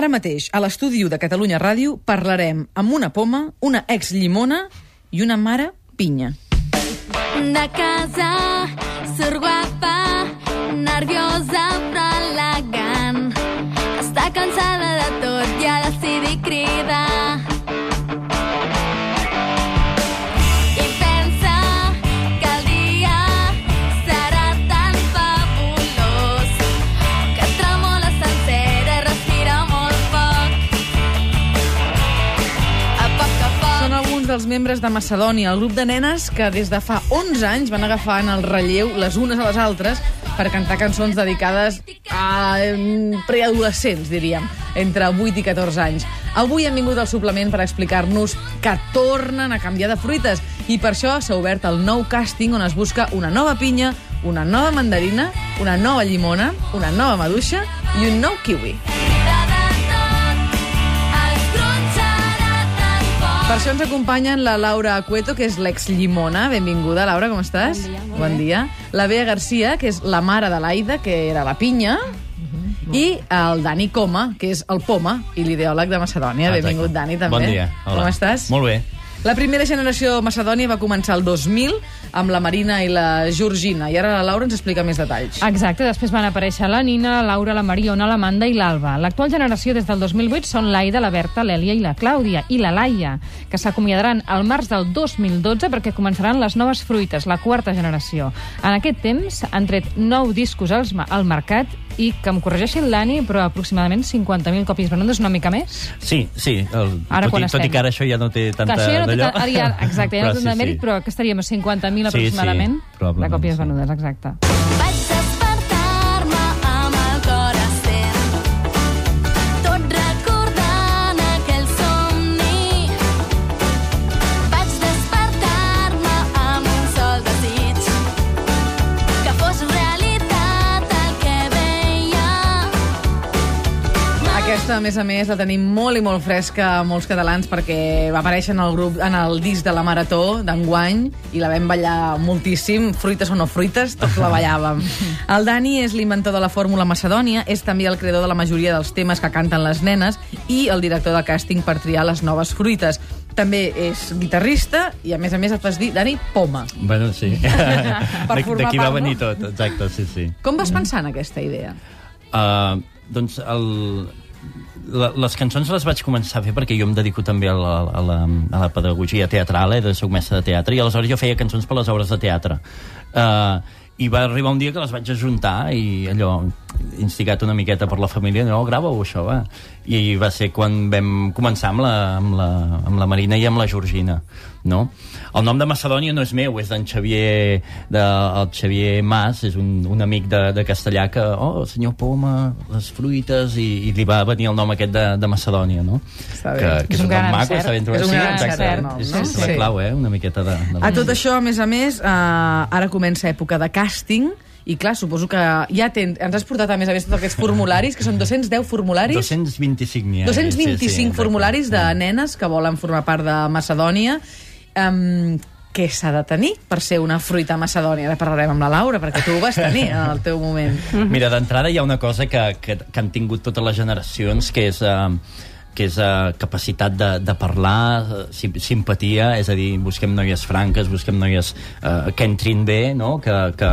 Ara mateix, a l'estudi de Catalunya Ràdio, parlarem amb una poma, una ex-llimona i una mare pinya. De casa, surt guapa, nerviosa membres de Macedònia, el grup de nenes que des de fa 11 anys van agafant el relleu les unes a les altres per cantar cançons dedicades a preadolescents, diríem, entre 8 i 14 anys. Avui hem vingut al suplement per explicar-nos que tornen a canviar de fruites i per això s'ha obert el nou càsting on es busca una nova pinya, una nova mandarina, una nova llimona, una nova maduixa i un nou kiwi. Per això ens acompanyen la Laura Cueto, que és l'ex-llimona. Benvinguda, Laura, com estàs? Bon dia, bon bé. dia. La Bea Garcia, que és la mare de l'Aida, que era la pinya. I el Dani Coma, que és el poma i l'ideòleg de Macedònia. Exacte. Benvingut, Dani, també. Bon dia. Hola. Com estàs? Molt bé. La primera generació de Macedònia va començar el 2000 amb la Marina i la Georgina. I ara la Laura ens explica més detalls. Exacte, després van aparèixer la Nina, la Laura, la Mariona, l'Amanda i l'Alba. L'actual generació des del 2008 són l'Aida, la Berta, l'Èlia i la Clàudia, i la Laia, que s'acomiadaran al març del 2012 perquè començaran les noves fruites, la quarta generació. En aquest temps han tret nou discos als, ma- al mercat i, que em corregeixi el Dani, però aproximadament 50.000 còpies venudes, una mica més. Sí, sí. El, Ara tot, quan i, tot i estem? que ara això ja no té tanta Clar, això ja no té ara ja, exacte, ja no té tant de sí, mèrit, sí. però que estaríem a 50.000 Sí, aproximadament sí, probablement, de còpies sí. venudes, exacte. A més a més, la tenim molt i molt fresca a molts catalans perquè va aparèixer en el grup en el disc de la Marató d'enguany i la vam ballar moltíssim, fruites o no fruites, tots la ballàvem. El Dani és l'inventor de la fórmula Macedònia, és també el creador de la majoria dels temes que canten les nenes i el director de càsting per triar les noves fruites. També és guitarrista i, a més a més, et fas dir, Dani, poma. Bueno, sí. Per D'aquí va venir no? tot, exacte, sí, sí. Com vas pensar en aquesta idea? Uh, doncs el, les cançons les vaig començar a fer perquè jo em dedico també a la, a la, a la pedagogia teatral, eh, de soc mestre de teatre, i aleshores jo feia cançons per les obres de teatre. Uh, I va arribar un dia que les vaig ajuntar i allò, instigat una miqueta per la família, no, grava-ho això, va. I va ser quan vam començar amb la, amb la, amb la Marina i amb la Georgina, no? El nom de Macedònia no és meu, és d'en Xavier, de, el Xavier Mas, és un, un amic de, de castellà que, oh, senyor Poma, les fruites, i, i li va venir el nom aquest de, de Macedònia, no? Està bé. Que, que És és, un gran nom maco, encert. està ben trobat. És un Sí, gran exacte. encert, no? És, és Sí. la clau, eh? Una miqueta de... de A tot això, a més a més, eh, ara comença època de càsting i clar, suposo que ja ten, ens has portat a més a més tots aquests formularis, que són 210 formularis, 225 n'hi ha. 225 sí, sí, exacte. formularis de nenes que volen formar part de Macedònia. Um, què s'ha de tenir per ser una fruita macedònia? Ara parlarem amb la Laura, perquè tu ho vas tenir en el teu moment. Mira, d'entrada hi ha una cosa que, que, que han tingut totes les generacions, que és... Uh, que és uh, capacitat de, de parlar, uh, sim simpatia, és a dir, busquem noies franques, busquem noies uh, que entrin bé, no? que, que,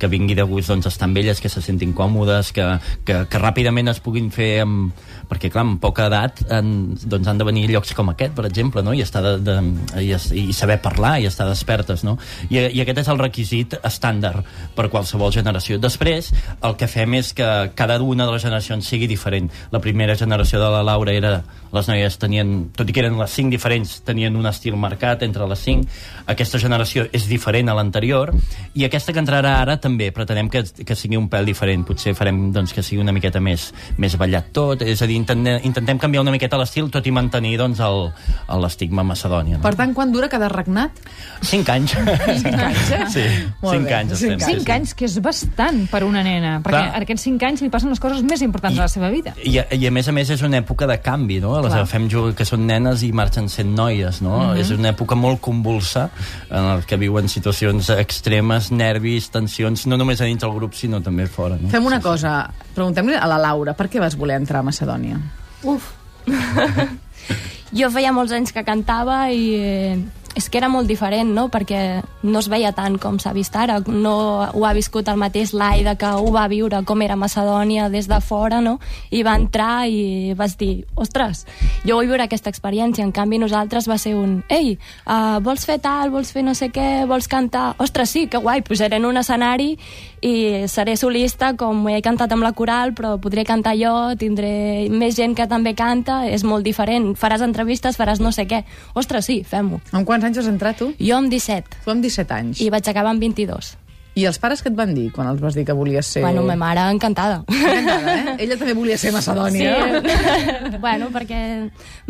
que vingui de gust doncs, estar amb elles, que se sentin còmodes, que, que, que ràpidament es puguin fer amb... Perquè, clar, amb poca edat en, doncs han de venir llocs com aquest, per exemple, no? I, estar de, de, i, i saber parlar i estar despertes, no? I, I aquest és el requisit estàndard per qualsevol generació. Després, el que fem és que cada una de les generacions sigui diferent. La primera generació de la Laura era... Les noies tenien, tot i que eren les cinc diferents, tenien un estil marcat entre les cinc. Aquesta generació és diferent a l'anterior. I aquesta que entrarà ara també pretenem que, que sigui un pèl diferent. Potser farem doncs, que sigui una miqueta més, més ballat tot. És a dir, intentem, intentem canviar una miqueta l'estil, tot i mantenir doncs, l'estigma macedònia. No? Per tant, quan dura cada regnat? Cinc anys. Cinc anys, eh? Sí, Molt cinc bé, anys. estem, sí, Cinc sí. anys, que és bastant per una nena, perquè Clar. en aquests cinc anys li passen les coses més importants I- de la seva vida. I, I a més a més és una època de canvi, no? Les Clar. agafem jo- que són nenes i marxen sent noies, no? Mhm. És una època molt convulsa en la que viuen situacions extremes, nervis, tensions, no només a dintre del grup, sinó també fora, no? Fem una cosa, preguntem-li a la Laura, per què vas voler entrar a Macedònia? Uf. jo feia molts anys que cantava i eh, és que era molt diferent, no? Perquè no es veia tant com s'ha vist ara. No ho ha viscut el mateix l'Aida que ho va viure com era Macedònia des de fora, no? I va entrar i vas dir, ostres, jo vull viure aquesta experiència. En canvi, nosaltres va ser un, ei, uh, vols fer tal, vols fer no sé què, vols cantar? Ostres, sí, que guai, pujaré en un escenari i seré solista com he cantat amb la coral, però podré cantar jo, tindré més gent que també canta, és molt diferent. Faràs entrevistes, faràs no sé què. Ostres, sí, fem-ho. Amb quants anys has entrat, tu? Jo amb 17 Tu amb 17 anys. i vaig acabar amb 22. I els pares què et van dir quan els vas dir que volies ser... Bueno, ma mare encantada. Encantada, eh? Ella també volia ser macedònia. Sí. bueno, perquè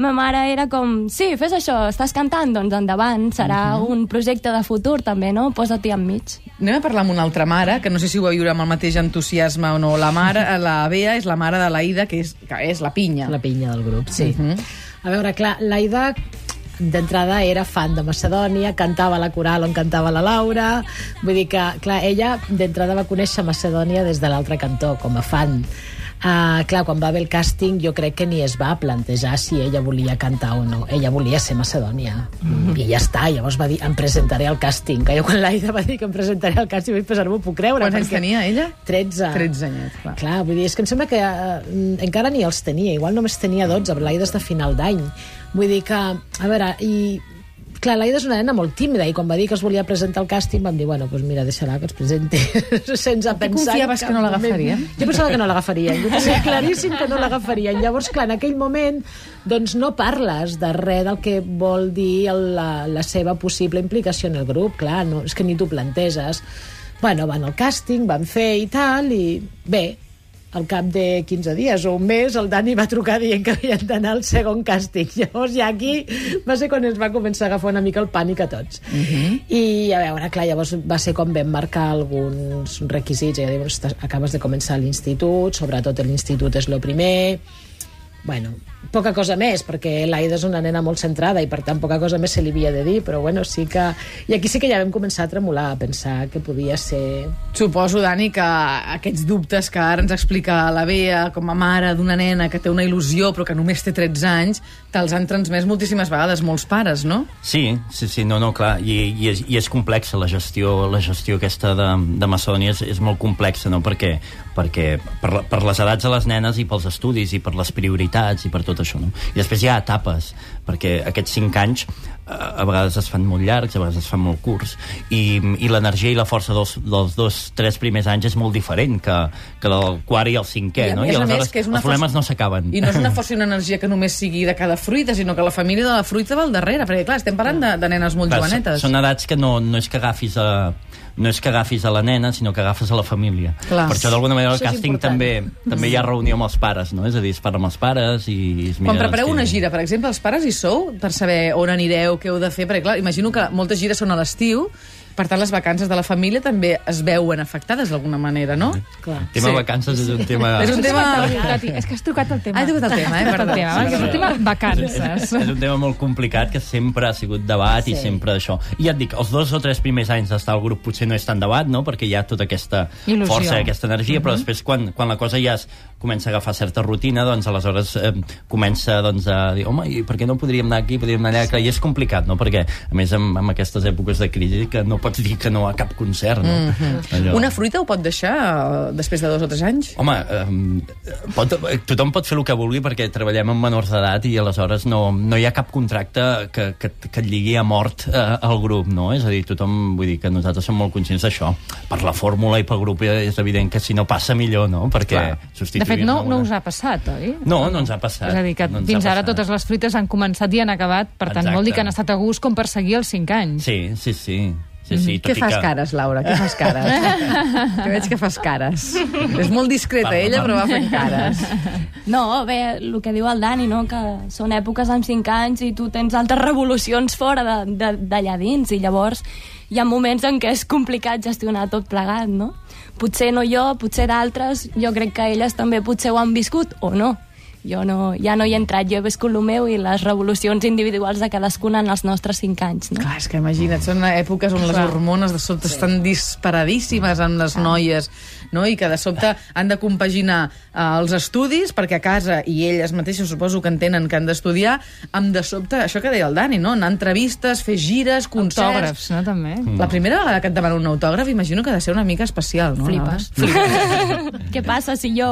ma mare era com, sí, fes això, estàs cantant, doncs endavant, serà uh -huh. un projecte de futur també, no? Posa-t'hi enmig. Anem a parlar amb una altra mare, que no sé si ho va viure amb el mateix entusiasme o no. La mare, la Bea és la mare de l'Aida, que, és, que és la pinya. La pinya del grup, sí. Mhm. A veure, clar, l'Aida d'entrada era fan de Macedònia, cantava la coral on cantava la Laura, vull dir que, clar, ella d'entrada va conèixer Macedònia des de l'altre cantó, com a fan. Uh, clar, quan va haver el càsting jo crec que ni es va plantejar si ella volia cantar o no, ella volia ser Macedònia mm -hmm. i ja està, llavors va dir em presentaré al càsting, que jo quan l'Aida va dir que em presentaré al càsting vaig pensar, no m'ho puc creure Quants anys tenia ella? 13 13 anyets, clar. Clar, vull dir, és que em sembla que eh, encara ni els tenia, igual només tenia 12, però l'Aida és de final d'any. Vull dir que, a veure, i clar, l'Aida és una nena molt tímida i quan va dir que es volia presentar al càsting vam dir, bueno, doncs mira, deixarà que es presenti sense pensar... confiaves en que no moment. Jo pensava que no l'agafarien, jo tenia claríssim que no l'agafarien. Llavors, clar, en aquell moment doncs no parles de res del que vol dir el, la, la seva possible implicació en el grup, clar, no, és que ni t'ho planteges. Bueno, van al càsting, van fer i tal, i bé, al cap de 15 dies o un mes el Dani va trucar dient que havien d'anar al segon càsting. Llavors ja aquí va ser quan ens va començar a agafar una mica el pànic a tots. Uh -huh. I a veure, clar, llavors va ser com vam marcar alguns requisits. Ja dius, "Estàs- acabes de començar l'institut, sobretot l'institut és el primer, bueno, poca cosa més, perquè l'Aida és una nena molt centrada i per tant poca cosa més se li havia de dir, però bueno, sí que... I aquí sí que ja vam començar a tremolar, a pensar que podia ser... Suposo, Dani, que aquests dubtes que ara ens explica la Bea com a mare d'una nena que té una il·lusió però que només té 13 anys, te'ls han transmès moltíssimes vegades molts pares, no? Sí, sí, sí, no, no, clar, i, i, és, i és complexa la gestió, la gestió aquesta de, de Macedònia és, és molt complexa, no?, perquè, perquè per, per les edats de les nenes i pels estudis i per les prioritats i per tot això, no? I després hi ha etapes, perquè aquests cinc anys a vegades es fan molt llargs, a vegades es fan molt curts, i, i l'energia i la força dels, dels dos, tres primers anys és molt diferent que, que del quart i el cinquè, I no? I aleshores que és una els problemes no s'acaben. I no és una força i una energia que només sigui de cada fruita, sinó que la família de la fruita va al darrere, perquè clar, estem parlant de, de nenes molt Clar, jovenetes. Són, edats que no, no és que agafis a no és que agafis a la nena, sinó que agafes a la família. Clar. Per això, d'alguna manera, al és càsting també, també hi ha reunió amb els pares, no? És a dir, es parla amb els pares i es. Quan prepareu doncs, una gira, per exemple, els pares hi sou per saber on anireu, què heu de fer? Perquè, clar, imagino que moltes gires són a l'estiu, per tant, les vacances de la família també es veuen afectades d'alguna manera, no? Clar. El tema Sí. vacances és un tema... És un tema... És que has trucat el tema. Ah, he tocat el tema, eh? Trucat Perdó. el tema, perquè és un tema vacances. és un tema molt complicat que sempre ha sigut debat sí. i Sí. sempre això. I ja et dic, els dos o tres primers anys d'estar al grup potser no és tan debat, no? perquè hi ha tota aquesta Il·lusió. força, aquesta energia, però després quan, quan la cosa ja es comença a agafar certa rutina, doncs aleshores eh, comença doncs, a dir, home, i per què no podríem anar aquí, podríem anar allà? Clar, I és complicat, no? perquè a més amb, amb aquestes èpoques de crisi que no pots dir que no a cap concert. No? Mm -hmm. Allò... Una fruita ho pot deixar eh, després de dos o tres anys? Home, eh, pot, tothom pot fer el que vulgui perquè treballem amb menors d'edat i aleshores no, no hi ha cap contracte que, que, que et lligui a mort eh, al grup, no? És a dir, tothom, vull dir que nosaltres som molt conscients d'això. Per la fórmula i pel grup és evident que si no passa millor, no? Perquè substituir fet, no, no us ha passat, oi? No, no ens ha passat. És a dir, que no fins ara totes les fruites han començat i han acabat, per tant, Exacte. vol dir que han estat a gust com per seguir els 5 anys. Sí, sí, sí. Sí, sí tot Què i fas que... cares, Laura? Què fas cares? que veig que fas cares. És molt discreta Parla, ella, però va fent cares. No, bé, el que diu el Dani, no? que són èpoques amb 5 anys i tu tens altres revolucions fora de- de- d'allà dins i llavors hi ha moments en què és complicat gestionar tot plegat, no? Potser no jo, potser d'altres, jo crec que elles també potser ho han viscut o no. Jo no, ja no hi he entrat, jo he viscut el meu i les revolucions individuals de cadascuna en els nostres 5 anys, no? Clar, és que imagina't, són èpoques on les hormones de sobte sí. estan disparadíssimes amb les noies, no? i que de sobte han de compaginar eh, els estudis, perquè a casa, i elles mateixes suposo que entenen que han d'estudiar, amb de sobte, això que deia el Dani, no? anar a entrevistes, fer gires, concerts... Autògrafs, no, també? La primera vegada que et demanen un autògraf, imagino que ha de ser una mica especial, no? Flipes. Laura? Què passa si jo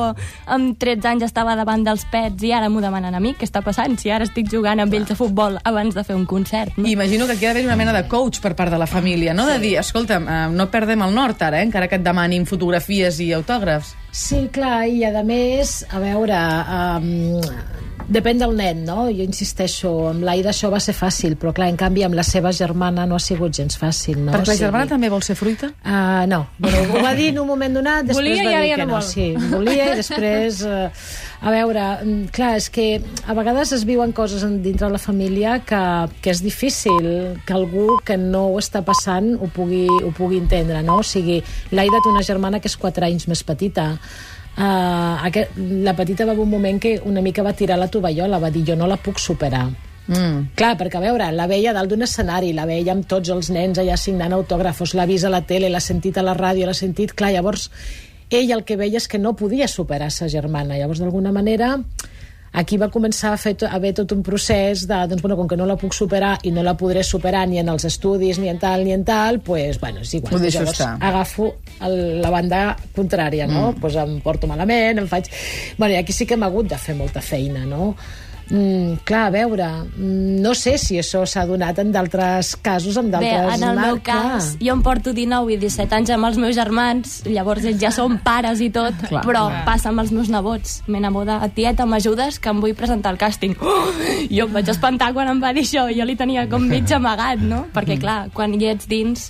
amb 13 anys estava davant dels pets i ara m'ho demanen a mi? Què està passant si ara estic jugant amb ells a futbol abans de fer un concert? No? I imagino que aquí ha d'haver una mena de coach per part de la família, no? De dir, escolta, no perdem el nord ara, eh? encara que et demanin fotografies i autògrafs. Sí, clar, i a més, a veure, um, depèn del nen, no? Jo insisteixo, amb l'Aida això va ser fàcil, però clar, en canvi amb la seva germana no ha sigut gens fàcil, no? Perquè la O sigui, germana també vol ser fruita? Uh, no, bueno, ho va dir en un moment donat, després Volia va dir ja que no vol. Sí, volia i després... Uh, a veure, mm, clar, és que a vegades es viuen coses dintre la família que, que és difícil que algú que no ho està passant ho pugui, ho pugui entendre, no? O sigui, l'Aida té una germana que és 4 anys més petita, Uh, aquest, la petita va haver un moment que una mica va tirar la tovallola, va dir jo no la puc superar. Mm. Clar, perquè a veure, la veia dalt d'un escenari, la veia amb tots els nens allà signant autògrafos, l'ha vist a la tele, l'ha sentit a la ràdio, l'ha sentit... Clar, llavors, ell el que veia és que no podia superar sa germana. Llavors, d'alguna manera, aquí va començar a fer a haver tot un procés de, doncs, bueno, com que no la puc superar i no la podré superar ni en els estudis, ni en tal, ni en tal, pues, bueno, és igual. Ho deixo Llavors, estar. agafo el, la banda contrària, no? Mm. Pues em porto malament, em faig... Bueno, i aquí sí que hem hagut de fer molta feina, no? Mm, clar, a veure, mm, no sé si això s'ha donat en d'altres casos, en Bé, d'altres... en el meu mar- clar. cas, jo em porto 19 i 17 anys amb els meus germans, llavors ells ja són pares i tot, Clar, però clar. passa amb els meus nebots. Me neboda, tieta, m'ajudes que em vull presentar al càsting. Oh! Jo em vaig espantar quan em va dir això, jo li tenia com mig amagat, no? Perquè, clar, quan hi ets dins,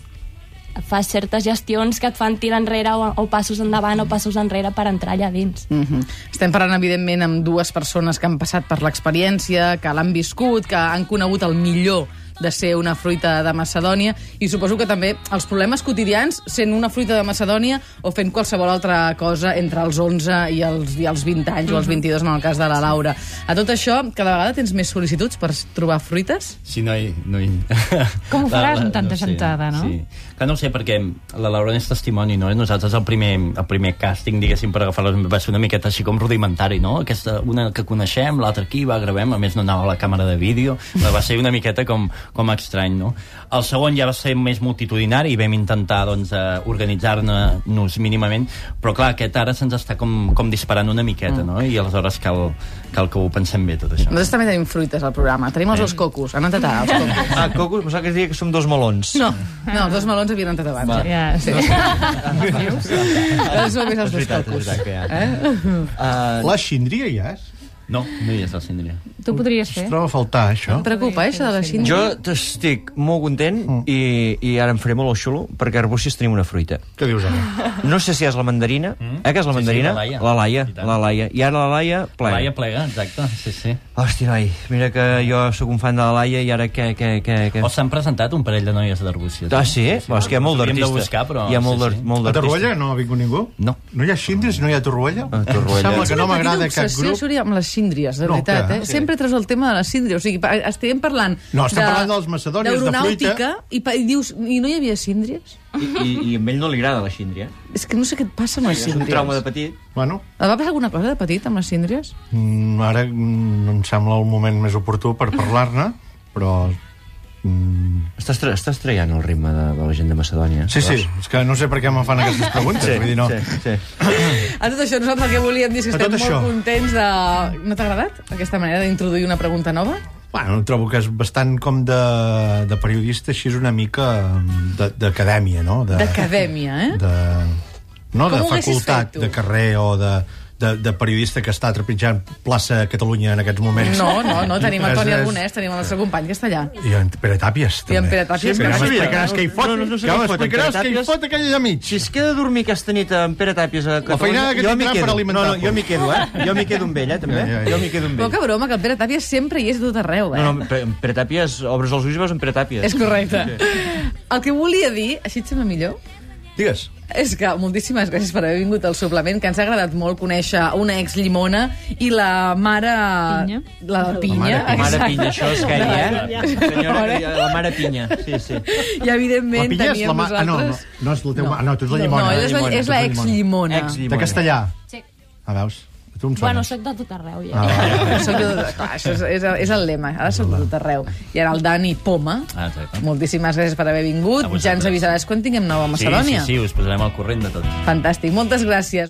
fas certes gestions que et fan tirar enrere o, o passos endavant o passos enrere per entrar allà dins. Mm -hmm. Estem parlant, evidentment, amb dues persones que han passat per l'experiència, que l'han viscut, que han conegut el millor de ser una fruita de Macedònia i suposo que també els problemes quotidians sent una fruita de Macedònia o fent qualsevol altra cosa entre els 11 i els, i els 20 anys o els 22 en el cas de la Laura. A tot això, cada vegada tens més sol·licituds per trobar fruites? Sí, no hi... No hi... Com ho faràs amb tanta gentada, no? Sí. Que no ho sé, perquè la Laura és testimoni, no? Nosaltres el primer, el primer càsting, diguéssim, per agafar-les va ser una miqueta així com rudimentari, no? Aquesta, una que coneixem, l'altra aquí, va, gravem, a més no anava a la càmera de vídeo, va ser una miqueta com, com estrany, no? El segon ja va ser més multitudinari i vam intentar, doncs, eh, organitzar-nos mínimament, però clar, aquest ara se'ns està com, com disparant una miqueta, no? I aleshores cal, cal que ho pensem bé, tot això. Nosaltres també tenim fruites al programa. Tenim els dos cocos. Han entrat ara, els cocos. Ah, Coco, pensava que es diria que som dos melons. No, no, els dos melons havien entrat abans. Va. eh? Ja, sí. Som més els dos cocos. veritat ha. Eh? Uh, La xíndria hi és? No, no hi és el síndria. Tu podries Es fer. troba a faltar, això. Em preocupa, eh, això de la xíndria. jo estic molt content i, i ara em faré molt el xulo perquè a Arbúcies tenim una fruita. Què dius ara? No sé si és la mandarina. Mm. Eh, que és la Sí, sí, mandarina? la Laia. La Laia, la Laia. I ara la Laia plega. Laia plega, exacte, sí, sí. Hòstia, noi, mira que jo sóc un fan de la Laia i ara què... què, què, què? O s'han presentat un parell de noies d'Arbúcies. Ah, sí? sí, és que hi ha molt d'artista. buscar, però... Hi ha molt sí, sí. molt A. Torroella no ha vingut ningú? No. No hi ha xíndries, no hi ha Torroella? A Torroella. Sembla que no m'agrada obsessió, grup. Xuri, amb les síndries, de No, veritat, eh? Sempre treus el tema de les síndries. O sigui, estem parlant... No, estem parlant dels macedònies de fruita. I, i dius, i no hi havia síndries? I, i, I a ell no li agrada la xíndria. És que no sé què et passa amb les És un síndries. trauma de petit. Bueno, Et va passar alguna cosa de petit amb les síndries? mm, ara mm, no em sembla el moment més oportú per parlar-ne, però... Mm, Estàs, tra estàs traient el ritme de, de la gent de Macedònia. sí, sí, és que no sé per què me fan aquestes preguntes. Sí, vull dir, no. sí, sí. A tot això, nosaltres el que volíem dir és que estem molt això. contents de... No t'ha agradat aquesta manera d'introduir una pregunta nova? Bueno, trobo que és bastant com de, de periodista, així és una mica mm, de- d'acadèmia, no? De- D'acadèmia, eh? de, no Com de facultat, de carrer o de, de, de periodista que està trepitjant plaça Catalunya en aquests moments. No, no, no, tenim És- Toni Aragonès, tenim el nostre company que està allà. I en Pere Tàpies, I en també. Pere Tàpies, Sí, que no sabia. m'explicaràs què hi fot. No, no, no sé en m'explicaràs què hi fot aquell allà mig. Si es queda a dormir aquesta nit amb Pere Tàpies a Catalunya... feinada que jo tindrà m'hi per quedo. alimentar-lo. No, no, jo m'hi quedo, eh? Jo m'hi quedo amb ell, eh, també. Ja, ja, ja. Jo m'hi quedo amb Però ell. que broma, que el Pere Tàpies sempre hi és a tot arreu, eh? No, no, Pere, Pere Tàpies, obres els ulls i veus en Pere Tàpies. És correcte. El que volia dir, així et sembla millor, Digues. És que moltíssimes gràcies per haver vingut al suplement, que ens ha agradat molt conèixer una ex Llimona i la mare... Pinya. La pinya. La Mare exacte. Pinya, això és eh? Senyora, la mare Pinya. Sí, sí. I evidentment La pinya és teníem la mà... Ah, no, no, nosaltres... no és la teva... No, no tu ets la no, llimona. ella és la, Llimona, és la tu ets ex la Llimona. Ex-Llimona. De castellà. Sí. Ah, veus? Tu em sones. Bueno, soc de tot arreu, ja. Ah, Soc de, clar, això és, és, és el lema. Ara soc de tot arreu. I ara el Dani Poma. Ah, exacte. Moltíssimes gràcies per haver vingut. A vosaltres. Ja ens avisaràs quan tinguem nova Sí, Macedònia. sí, sí, us posarem al corrent de tot. Fantàstic. Moltes gràcies.